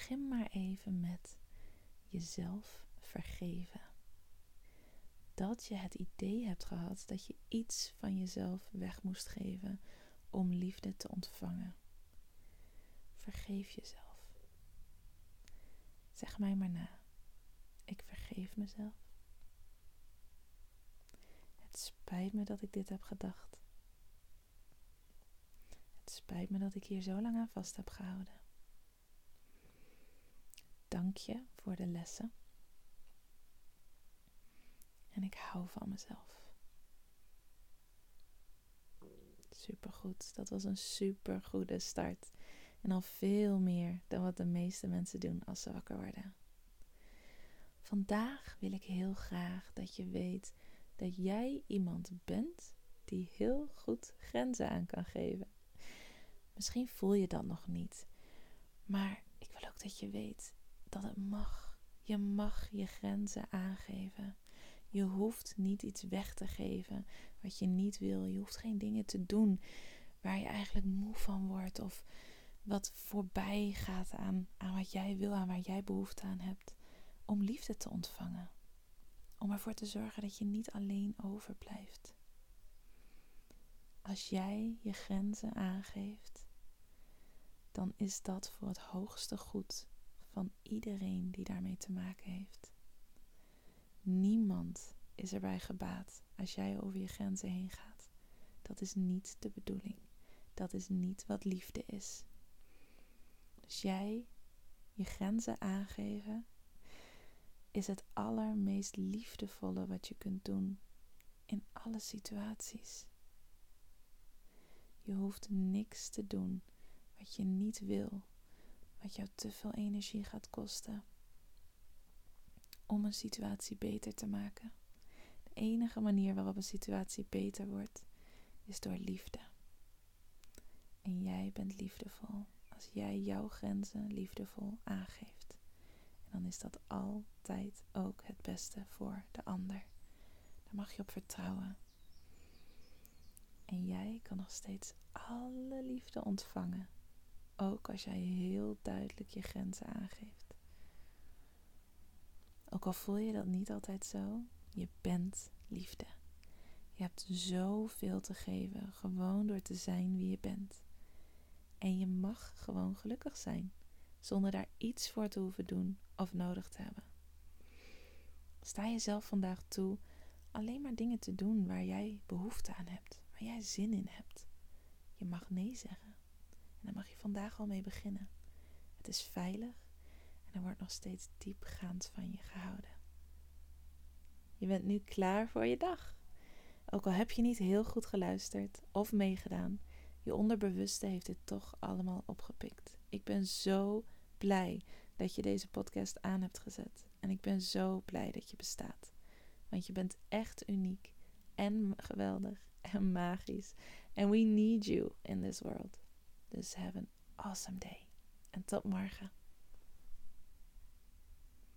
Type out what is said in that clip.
Begin maar even met jezelf vergeven. Dat je het idee hebt gehad dat je iets van jezelf weg moest geven om liefde te ontvangen. Vergeef jezelf. Zeg mij maar na. Ik vergeef mezelf. Het spijt me dat ik dit heb gedacht. Het spijt me dat ik hier zo lang aan vast heb gehouden dank je voor de lessen. En ik hou van mezelf. Supergoed. Dat was een supergoede start. En al veel meer dan wat de meeste mensen doen als ze wakker worden. Vandaag wil ik heel graag dat je weet dat jij iemand bent die heel goed grenzen aan kan geven. Misschien voel je dat nog niet, maar ik wil ook dat je weet dat het mag. Je mag je grenzen aangeven. Je hoeft niet iets weg te geven wat je niet wil. Je hoeft geen dingen te doen waar je eigenlijk moe van wordt of wat voorbij gaat aan, aan wat jij wil, aan waar jij behoefte aan hebt. Om liefde te ontvangen. Om ervoor te zorgen dat je niet alleen overblijft. Als jij je grenzen aangeeft, dan is dat voor het hoogste goed van iedereen die daarmee te maken heeft. Niemand is erbij gebaat als jij over je grenzen heen gaat. Dat is niet de bedoeling. Dat is niet wat liefde is. Dus jij je grenzen aangeven is het allermeest liefdevolle wat je kunt doen in alle situaties. Je hoeft niks te doen wat je niet wil wat jou te veel energie gaat kosten om een situatie beter te maken. De enige manier waarop een situatie beter wordt, is door liefde. En jij bent liefdevol als jij jouw grenzen liefdevol aangeeft. En dan is dat altijd ook het beste voor de ander. Daar mag je op vertrouwen. En jij kan nog steeds alle liefde ontvangen ook als jij heel duidelijk je grenzen aangeeft. Ook al voel je dat niet altijd zo, je bent liefde. Je hebt zoveel te geven, gewoon door te zijn wie je bent. En je mag gewoon gelukkig zijn, zonder daar iets voor te hoeven doen of nodig te hebben. Sta jezelf vandaag toe alleen maar dingen te doen waar jij behoefte aan hebt, waar jij zin in hebt. Je mag nee zeggen. En daar mag je vandaag al mee beginnen. Het is veilig en er wordt nog steeds diepgaand van je gehouden. Je bent nu klaar voor je dag. Ook al heb je niet heel goed geluisterd of meegedaan, je onderbewuste heeft dit toch allemaal opgepikt. Ik ben zo blij dat je deze podcast aan hebt gezet. En ik ben zo blij dat je bestaat. Want je bent echt uniek en geweldig en magisch. And we need you in this world. Dus have an awesome day. En tot morgen.